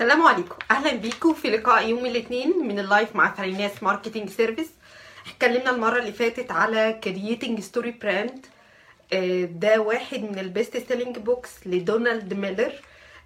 السلام عليكم. أهلا بيكم في لقاء يوم الاثنين من ال live مع فريناس Marketing Service اتكلمنا المرة اللي فاتت على creating story brand ده واحد من ال best selling books لدونالد ميلر.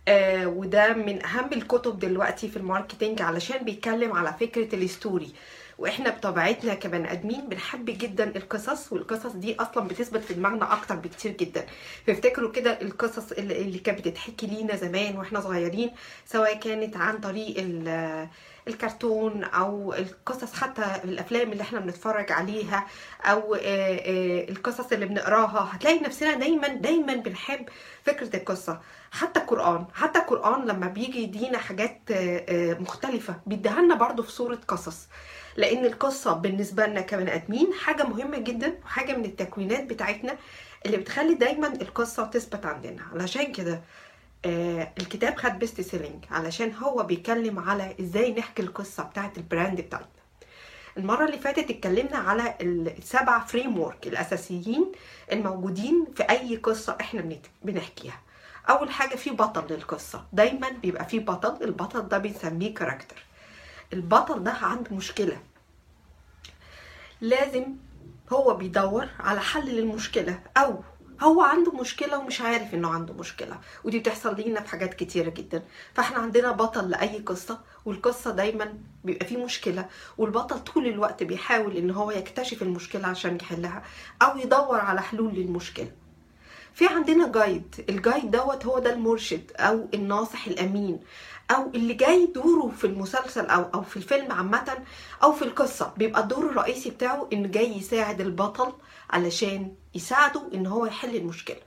آه، وده من أهم الكتب دلوقتي في ال marketing علشان بيتكلم على فكرة ال story. وإحنا بطبيعتنا كبني ادمين بنحب جدا القصص والقصص دي أصلا بتثبت في دماغنا أكتر بكتير جدا. فافتكروا كده القصص اللي, اللي كانت بتتحكي لينا زمان وإحنا صغيرين سواء كانت عن طريق ال- الكرتون أو القصص حتى الأفلام اللي إحنا بنتفرج عليها أو آه، آه، القصص اللي بنقراها. هتلاقي نفسنا دايما دايما بنحب فكرة القصة. حتى القرآن حتى القرآن لما بيجي يدينا حاجات آه، مختلفة بيديها لنا برضه في صورة قصص. لأن القصة بالنسبة لنا كبني آدمين حاجة مهمة جدا وحاجة من التكوينات بتاعتنا اللي بتخلي دايما القصة تثبت عندنا. علشان كده آه الكتاب خد best selling علشان هو بيتكلم على إزاي نحكي القصة بتاعت ال brand بتاعتنا. المرة اللي فاتت اتكلمنا على السبع framework الأساسيين الموجودين في أي قصة إحنا بنحكيها. أول حاجة في بطل للقصة. دايما بيبقى في بطل البطل ده بنسميه character البطل ده عنده مشكلة. لازم هو بيدور على حل للمشكلة أو هو عنده مشكلة ومش عارف إنه عنده مشكلة. ودي بتحصل لينا في حاجات كتيرة جدا. فإحنا عندنا بطل لأي قصة والقصة دايما بيبقى فيه مشكلة والبطل طول الوقت بيحاول إن هو يكتشف المشكلة عشان يحلها أو يدور على حلول للمشكلة. في عندنا جايد الجايد دوت هو ده المرشد أو الناصح الأمين أو اللي جاي دوره في المسلسل أو أو في الفيلم عامة أو في القصة. بيبقى الدور الرئيسي بتاعه انه جاي يساعد البطل علشان يساعده إن هو يحل المشكلة.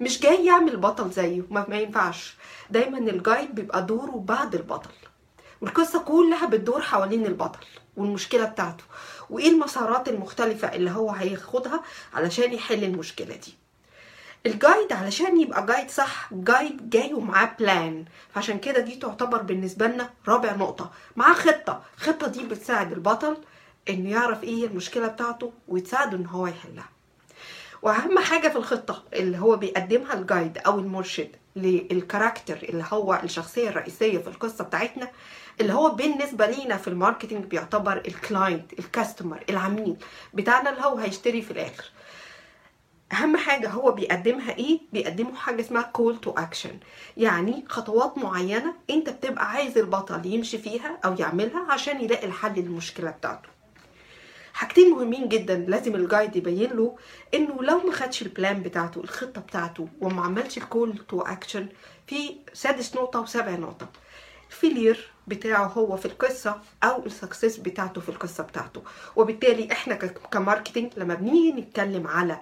مش جاي يعمل بطل زيه ما, ما ينفعش. دايما الجايد بيبقى دوره بعد البطل. والقصة كلها بتدور حوالين البطل والمشكلة بتاعته. وإيه المسارات المختلفة اللي هو هياخدها علشان يحل المشكلة دي. الجايد علشان يبقى جايد صح جايد جاي ومعاه بلان فعشان كده دي تعتبر بالنسبة لنا رابع نقطة. معاه خطة. الخطة دي بتساعد البطل إنه يعرف إيه المشكلة بتاعته وتساعده إن هو يحلها. وأهم حاجة في الخطة اللي هو بيقدمها ال guide أو المرشد لل character اللي هو الشخصية الرئيسية في القصة بتاعتنا اللي هو بالنسبة لينا في ال marketing بيعتبر ال client ال customer العميل بتاعنا اللي هو هيشتري في الآخر. أهم حاجة هو بيقدمها إيه؟ بيقدمه حاجة اسمها call to action يعني خطوات معينة أنت بتبقى عايز البطل يمشي فيها أو يعملها عشان يلاقي الحل للمشكلة بتاعته. حاجتين مهمين جدا لازم ال guide يبين له إنه لو ما خدش ال plan بتاعته الخطة بتاعته وما عملش ال call to action في سادس نقطة وسابع نقطة. ال failure بتاعه هو في القصة أو ال success بتاعته في القصة بتاعته. وبالتالي إحنا ك marketing لما بنيجي نتكلم على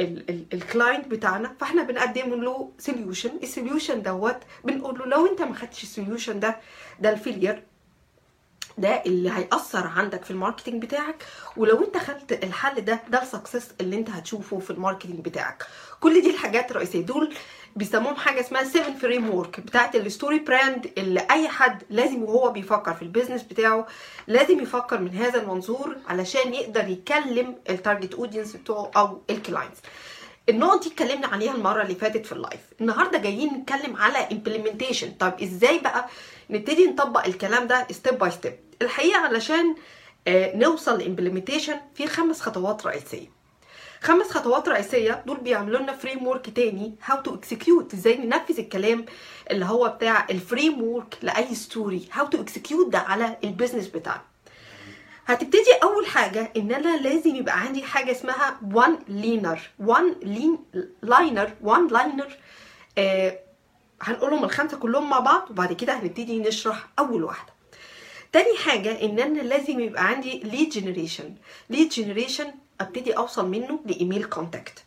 ال client بتاعنا فاحنا بنقدم له solution ال solution دوت بنقول له لو انت ما خدتش ال solution ده ده ال failure ده اللي هيأثر عندك في ال marketing بتاعك. ولو انت خدت الحل ده ده ال success اللي انت هتشوفه في ال marketing بتاعك. كل دي الحاجات الرئيسيه دول بيسموهم حاجة اسمها 7 framework بتاعت ال story brand اللي أي حد لازم وهو بيفكر في ال business بتاعه لازم يفكر من هذا المنظور علشان يقدر يكلم ال target audience بتوعه أو ال clients النقط دي اتكلمنا عليها المرة اللي فاتت في ال live النهارده جايين نتكلم على implementation طب إزاي بقى نبتدي نطبق الكلام ده step by step الحقيقة علشان آه، نوصل ل implementation في خمس خطوات رئيسية. خمس خطوات رئيسية دول بيعملوا لنا framework تاني how to execute إزاي ننفذ الكلام اللي هو بتاع ال framework لأي story how to execute ده على ال business بتاعنا. هتبتدي أول حاجة إن أنا لازم يبقى عندي حاجة اسمها one-liner one line liner one liner هنقولهم الخمسة كلهم مع بعض وبعد كده هنبتدي نشرح أول واحدة. تاني حاجة إن أنا لازم يبقى عندي lead generation lead generation أبتدي أوصل منه ل email contact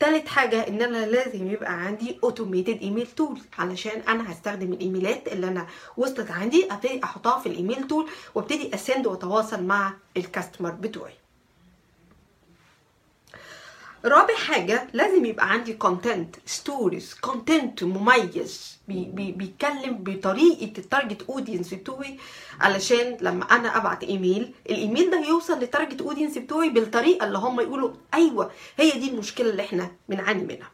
تالت حاجة إن أنا لازم يبقى عندي automated email tool علشان أنا هستخدم الإيميلات اللي أنا وصلت عندي أبتدي أحطها في ال email tool وأبتدي أ send وأتواصل مع ال customer بتوعي. رابع حاجة لازم يبقى عندي content stories content مميز. بي بي بيتكلم بطريقة ال target audience بتوعي علشان لما أنا أبعت email ال email ده يوصل لل target audience بتوعي بالطريقة اللي هم يقولوا أيوه هي دي المشكلة اللي إحنا بنعاني منها.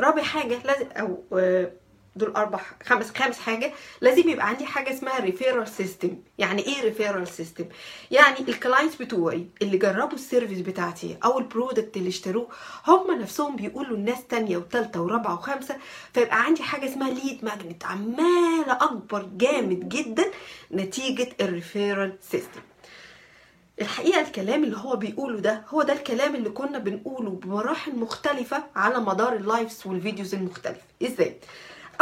رابع حاجة لازم أو آه، دول أربع خمس خامس حاجة لازم يبقى عندي حاجة اسمها referral system يعني إيه referral system يعني ال clients بتوعي اللي جربوا ال service بتاعتي أو ال product اللي اشتروه هم نفسهم بيقولوا الناس تانية وتالتة ورابعة وخامسة فيبقى عندي حاجة اسمها lead magnet عمالة أكبر جامد جدا نتيجة ال referral system الحقيقة الكلام اللي هو بيقوله ده هو ده الكلام اللي كنا بنقوله بمراحل مختلفة على مدار ال lives وال videos المختلفة. إزاي؟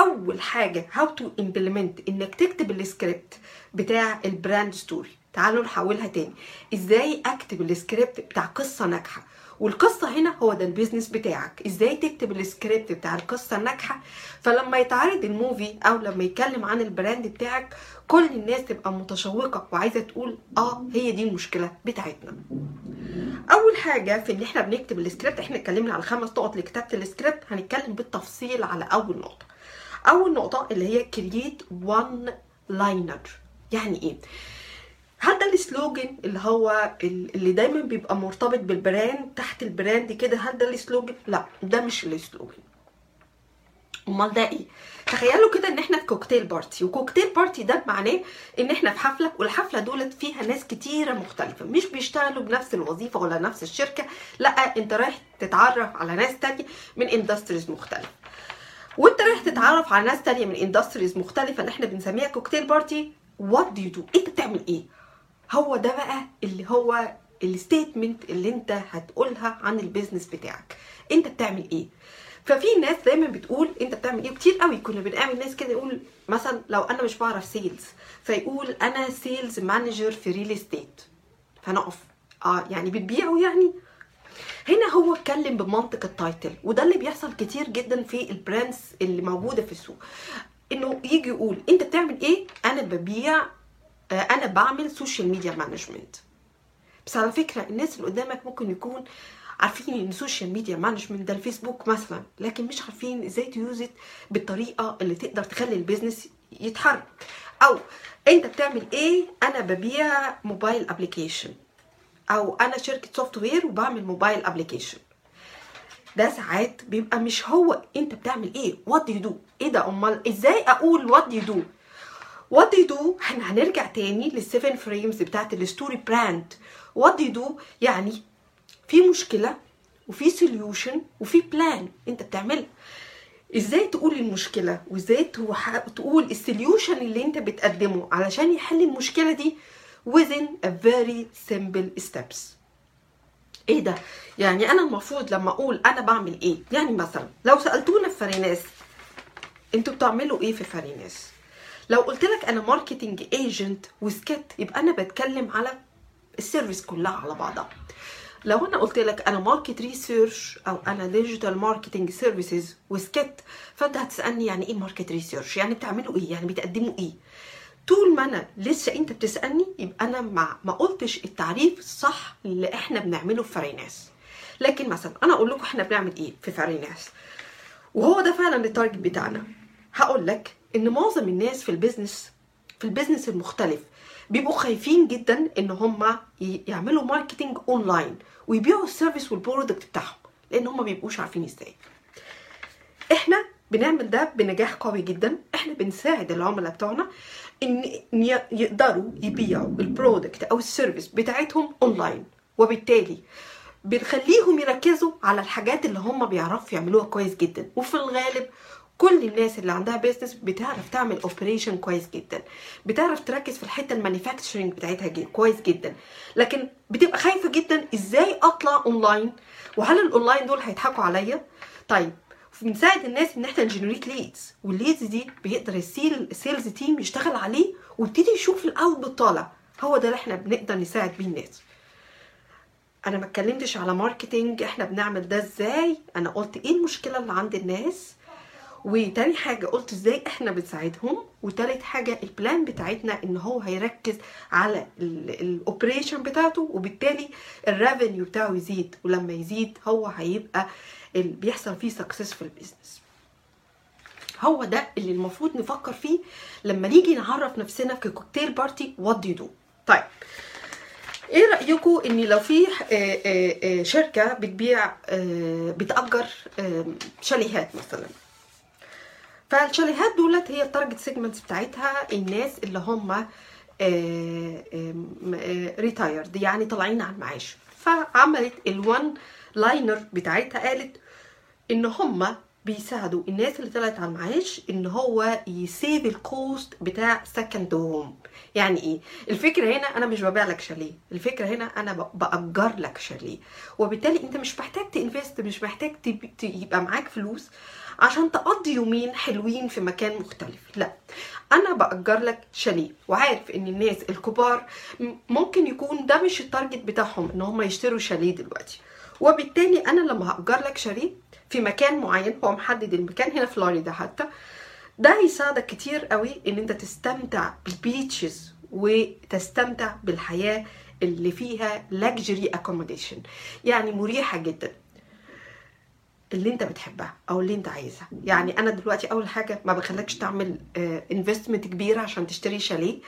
أول حاجة how to implement إنك تكتب السكريبت بتاع ال brand story تعالوا نحولها تاني. إزاي أكتب السكريبت بتاع قصة ناجحة؟ والقصة هنا هو ده ال business بتاعك. إزاي تكتب السكريبت بتاع القصة الناجحة؟ فلما يتعرض ال movie أو لما يتكلم عن ال brand بتاعك كل الناس تبقى متشوقة وعايزة تقول آه هي دي المشكلة بتاعتنا. أول حاجة في إن إحنا بنكتب السكريبت إحنا اتكلمنا على خمس نقط لكتابة السكريبت هنتكلم بالتفصيل على أول نقطة. أول نقطة اللي هي create one liner يعني إيه؟ ده ال slogan اللي هو اللي دايما بيبقى مرتبط بال brand تحت ال brand كده ده ال slogan؟ لا ده مش ال slogan. أمال ده إيه؟ تخيلوا كده إن إحنا في cocktail party و cocktail party ده معناه إن إحنا في حفلة والحفلة دولت فيها ناس كتيرة مختلفة. مش بيشتغلوا بنفس الوظيفة ولا نفس الشركة لا أنت رايح تتعرف على ناس تانية من industries مختلفة. وانت رايح تتعرف على ناس تانية من industries مختلفة اللي إحنا بنسميها cocktail party what do you do انت بتعمل إيه؟ هو ده بقى اللي هو ال statement اللي انت هتقولها عن ال business بتاعك. انت بتعمل إيه؟ ففي ناس دايما بتقول انت بتعمل إيه؟ كتير قوي كنا بنقابل ناس كده يقول مثلا لو أنا مش بعرف sales فيقول أنا sales manager في real estate فنقف آه يعني بتبيعوا يعني؟ هنا هو اتكلم بمنطق ال title وده اللي بيحصل كتير جدا في ال brands اللي موجودة في السوق. إنه يجي يقول أنت بتعمل إيه؟ أنا ببيع أنا بعمل social media management بس على فكرة الناس اللي قدامك ممكن يكون عارفين إن ال social media management ده الفيسبوك مثلا لكن مش عارفين إزاي ت use it بالطريقة اللي تقدر تخلي ال business يتحرك. أو أنت بتعمل إيه؟ أنا ببيع mobile application أو أنا شركة software وبعمل mobile application ده ساعات بيبقى مش هو أنت بتعمل إيه what do you do إيه ده أمال إزاي أقول what do you do what do you do إحنا هنرجع تاني لل seven frames بتاعت ال story brand what do you do يعني في مشكلة وفي solution وفي plan أنت بتعملها. إزاي تقول المشكلة؟ وإزاي تقول ال solution اللي أنت بتقدمه علشان يحل المشكلة دي؟ Within a very simple steps. إيه ده؟ يعني أنا المفروض لما أقول أنا بعمل إيه؟ يعني مثلا لو سألتونا في فريناس أنتوا بتعملوا إيه في فريناس لو قلت لك أنا marketing agent وسكت يبقى أنا بتكلم على ال service كلها على بعضها. لو أنا قلت لك أنا market research أو أنا digital marketing services وسكت فأنت هتسألني يعني إيه market research يعني بتعملوا إيه؟ يعني بتقدموا إيه؟ طول ما أنا لسه أنت بتسألني يبقى أنا ما ما قلتش التعريف الصح اللي إحنا بنعمله في فريناس لكن مثلا أنا أقول لكم إحنا بنعمل إيه في فريناس وهو ده فعلا ال target بتاعنا. هقول لك إن معظم الناس في ال business في ال business المختلف بيبقوا خايفين جدا إن هم يعملوا marketing online ويبيعوا ال service وال product بتاعهم لأن هم بيبقوش عارفين إزاي. إحنا بنعمل ده بنجاح قوي جدا. إحنا بنساعد العملاء بتوعنا. إن يقدروا يبيعوا ال product أو ال service بتاعتهم اونلاين وبالتالي بنخليهم يركزوا على الحاجات اللي هم بيعرفوا يعملوها كويس جدا. وفي الغالب كل الناس اللي عندها business بتعرف تعمل operation كويس جدا. بتعرف تركز في الحتة ال manufacturing بتاعتها جي. كويس جدا. لكن بتبقى خايفة جدا إزاي أطلع اونلاين وهل الاونلاين دول هيضحكوا عليا؟ طيب بنساعد الناس إن إحنا ن generate leads وال leads دي بيقدر السيل ال sales team يشتغل عليه ويبتدي يشوف ال output طالع هو ده اللي إحنا بنقدر نساعد بيه الناس. أنا ما اتكلمتش على marketing إحنا بنعمل ده إزاي؟ أنا قلت إيه المشكلة اللي عند الناس؟ وتاني حاجة قلت إزاي إحنا بنساعدهم وتالت حاجة ال plan بتاعتنا ان هو هيركز على ال operation بتاعته وبالتالي ال revenue بتاعه يزيد ولما يزيد هو هيبقى بيحصل فيه success في ال business هو ده اللي المفروض نفكر فيه لما نيجي نعرف نفسنا في cocktail party what do you do طيب إيه رايكم ان لو في شركة بتبيع بتأجر شاليهات مثلا؟ فالشاليهات دولت هي ال target segments بتاعتها الناس اللي هم retired يعني طالعين على المعاش. فعملت ال one liner بتاعتها قالت إن هم بيساعدوا الناس اللي طلعت على المعاش إن هو يسيب ال cost بتاع second home يعني إيه؟ الفكرة هنا أنا مش ببيع لك شاليه الفكرة هنا أنا بأجر لك شاليه وبالتالي أنت مش محتاج ت invest مش محتاج يبقى معاك فلوس عشان تقضي يومين حلوين في مكان مختلف. لا. أنا بأجر لك شاليه وعارف إن الناس الكبار ممكن يكون ده مش ال target بتاعهم إن هم يشتروا شاليه دلوقتي. وبالتالي أنا لما هأجر لك شاليه في مكان معين. هو محدد المكان هنا فلوريدا حتى. ده هيساعدك كتير قوي إن أنت تستمتع بال beaches وتستمتع بالحياة اللي فيها luxury accommodation. يعني مريحة جدا. اللي أنت بتحبها أو اللي أنت عايزها. يعني أنا دلوقتي أول حاجة ما بخلكش تعمل investment كبيره عشان تشتري شاليه.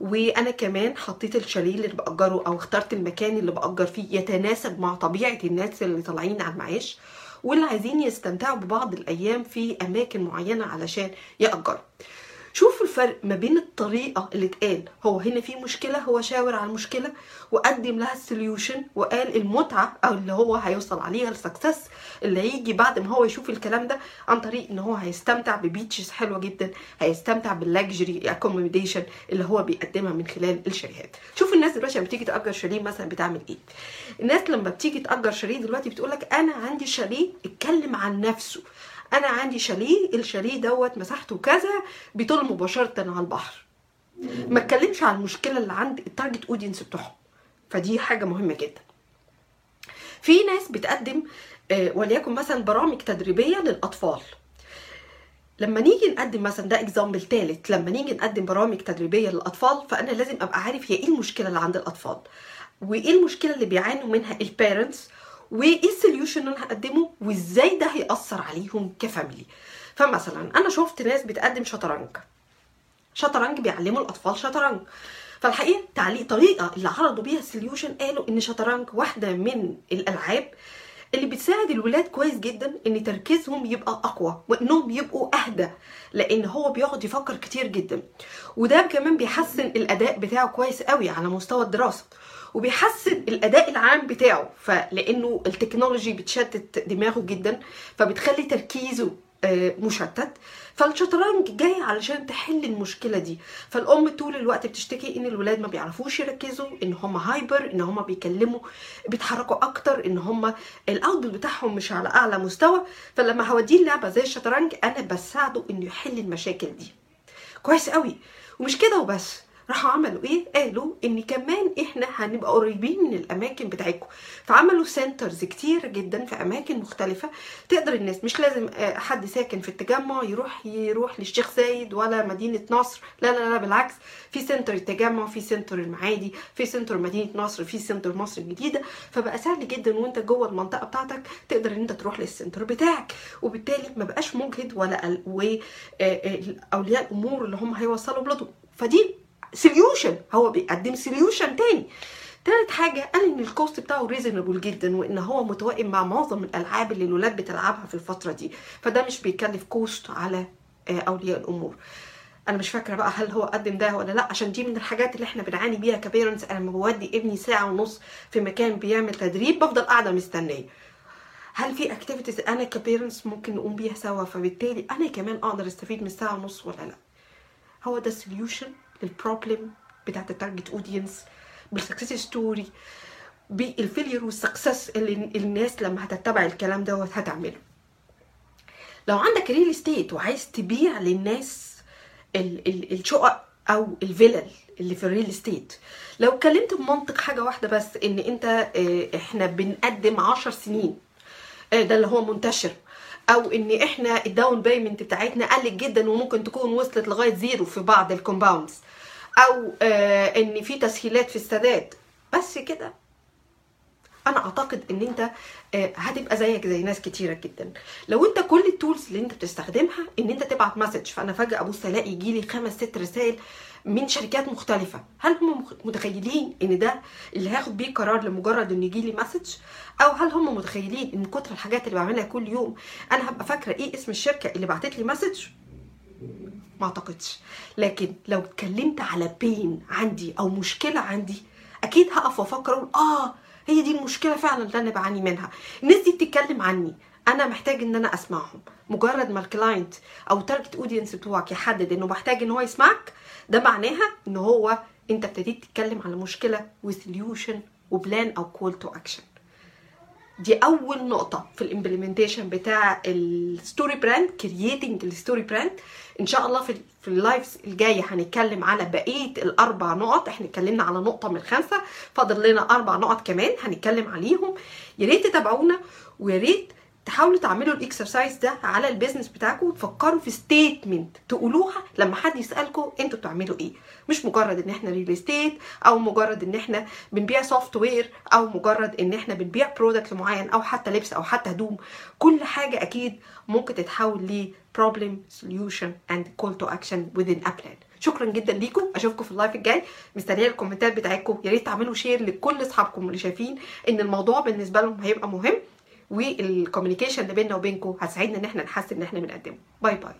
وأنا كمان حطيت الشاليه اللي بأجره أو اخترت المكان اللي بأجر فيه يتناسب مع طبيعة الناس اللي طالعين على المعاش. واللي عايزين يستمتعوا ببعض الأيام في أماكن معينة علشان يأجروا. شوف الفرق ما بين الطريقة اللي اتقال. هو هنا في مشكلة هو شاور على المشكلة وقدم لها ال solution وقال المتعة أو اللي هو هيوصل عليها ال success اللي هيجي بعد ما هو يشوف الكلام ده عن طريق إن هو هيستمتع ب beaches حلوة جدا هيستمتع بال luxury accommodation اللي هو بيقدمها من خلال الشاليهات. شوف الناس دلوقتي لما بتيجي تأجر شاليه مثلا بتعمل إيه. الناس لما بتيجي تأجر شاليه دلوقتي بتقول لك أنا عندي شاليه اتكلم عن نفسه. أنا عندي شاليه الشاليه دوت مساحته كذا بيطل مباشرة على البحر. ما اتكلمش عن المشكلة اللي عند ال target audience بتوعهم. فدي حاجة مهمة جدا. في ناس بتقدم آه، وليكن مثلا برامج تدريبية للأطفال. لما نيجي نقدم مثلا ده example ثالث لما نيجي نقدم برامج تدريبية للأطفال فأنا لازم أبقى عارف هي إيه المشكلة اللي عند الأطفال. وإيه المشكلة اللي بيعانوا منها ال parents وايه ال solution اللي أنا هقدمه وإزاي ده هيأثر عليهم ك family. فمثلا أنا شفت ناس بتقدم شطرنج. شطرنج بيعلموا الأطفال شطرنج. فالحقيقة تعليق طريقة اللي عرضوا بيها ال solution قالوا إن شطرنج واحدة من الألعاب اللي بتساعد الولاد كويس جدا إن تركيزهم يبقى أقوى وإنهم يبقوا أهدى لأن هو بيقعد يفكر كتير جدا. وده كمان بيحسن الأداء بتاعه كويس قوي على مستوى الدراسة. وبيحسن الأداء العام بتاعه. فلأن ال technology بتشتت دماغه جدا فبتخلي تركيزه آه، مشتت. فالشطرنج جاي علشان تحل المشكلة دي. فالأم طول الوقت بتشتكي إن الولاد ما بيعرفوش يركزوا إن هم hyper إن هم بيكلموا بيتحركوا أكتر إن هم ال output بتاعهم مش على أعلى مستوى. فلما هوديه اللعبة زي الشطرنج أنا بساعده إنه يحل المشاكل دي. كويس قوي ومش كده وبس. راحوا عملوا إيه؟ قالوا إن كمان إحنا هنبقى قريبين من الأماكن بتاعتكم. فعملوا centers كتير جدا في أماكن مختلفة. تقدر الناس مش لازم آه، حد ساكن في التجمع يروح يروح للشيخ زايد ولا مدينة نصر. لا لا لا بالعكس. في center التجمع في center المعادي في center مدينة نصر في center مصر الجديدة. فبقى سهل جدا وأنت جوه المنطقة بتاعتك تقدر إن أنت تروح لل center بتاعك. وبالتالي ما بقاش مجهد ولا آه، آه، أولياء الأمور اللي هم هيوصلوا ولادهم. فدي solution هو بيقدم solution تاني. تالت حاجة قال إن ال cost بتاعه reasonable جدا وإن هو متوائم مع معظم الألعاب اللي الولاد بتلعبها في الفترة دي. فده مش بيكلف cost على آه، أولياء الأمور. أنا مش فاكرة بقى هل هو قدم ده ولا لأ عشان دي من الحاجات اللي إحنا بنعاني بيها ك parents أنا لما بودي ابني ساعة ونص في مكان بيعمل تدريب بفضل قاعدة مستنية. هل في activities أنا ك parents ممكن نقوم بيها سوا؟ فبالتالي أنا كمان أقدر أستفيد من ساعة ونص ولا لأ. هو ده ال solution لل problem بتاعت التارجت اودينس بالسكسس ستوري بالفيلير والسكسس اللي الناس لما هتتبع الكلام دوت هتعمله. لو عندك real estate وعايز تبيع للناس ال- ال- الشقق أو الفلل اللي في ال real estate لو اتكلمت بمنطق حاجة واحدة بس إن أنت آه، إحنا بنقدم عشر سنين آه، ده اللي هو منتشر. أو إن إحنا ال down payment بتاعتنا قلت جدا وممكن تكون وصلت لغاية zero في بعض ال compounds أو آه إن في تسهيلات في السداد. بس كده. أنا أعتقد إن أنت آه، هتبقى زيك زي ناس كتيرة جدا. لو أنت كل ال tools اللي أنت بتستخدمها إن أنت تبعت message فأنا فجأة أبص ألاقي يجي لي خمس ست رسائل من شركات مختلفة. هل هم متخيلين إن ده اللي هاخد بيه قرار لمجرد ان يجي لي message أو هل هم متخيلين إن كتر الحاجات اللي بعملها كل يوم أنا هبقى فاكرة إيه اسم الشركة اللي بعتت لي message ما أعتقدش. لكن لو اتكلمت على pain عندي أو مشكلة عندي أكيد هقف وأفكر أقول آه هي دي المشكلة فعلا اللي أنا بعاني منها. الناس دي بتتكلم عني. أنا محتاج إن أنا أسمعهم. مجرد ما ال client أو ال target audience بتوعك يحدد إنه محتاج إن هو يسمعك ده معناها إن هو أنت ابتديت تتكلم على مشكلة و solution و plan أو call to action دي أول نقطة في ال implementation بتاع ال story brand creating ال story brand إن شاء الله في في ال lives الجاية هنتكلم على بقية الأربع نقط. إحنا اتكلمنا على نقطة من خمسة فاضل لنا أربع نقط كمان هنتكلم عليهم. يا ريت تتابعونا ويا ريت تحاولوا تعملوا ال exercise ده على ال business بتاعكم وتفكروا في statement تقولوها لما حد يسالكم أنتوا بتعملوا إيه. مش مجرد ان إحنا real estate أو مجرد ان إحنا بنبيع software أو مجرد ان إحنا بنبيع product معين أو حتى لبس أو حتى هدوم. كل حاجة أكيد ممكن تتحول ل problem solution and call to action within a plan. شكرا جدا ليكم. أشوفكم في ال live الجاي. مستنية الكومنتات بتاعتكم. يا ريت تعملوا share لكل أصحابكم اللي شايفين إن الموضوع بالنسبة لهم هيبقى مهم. وال communication اللي بيننا وبينكم هتساعدنا إن إحنا نحسن إن إحنا بنقدمه. bye bye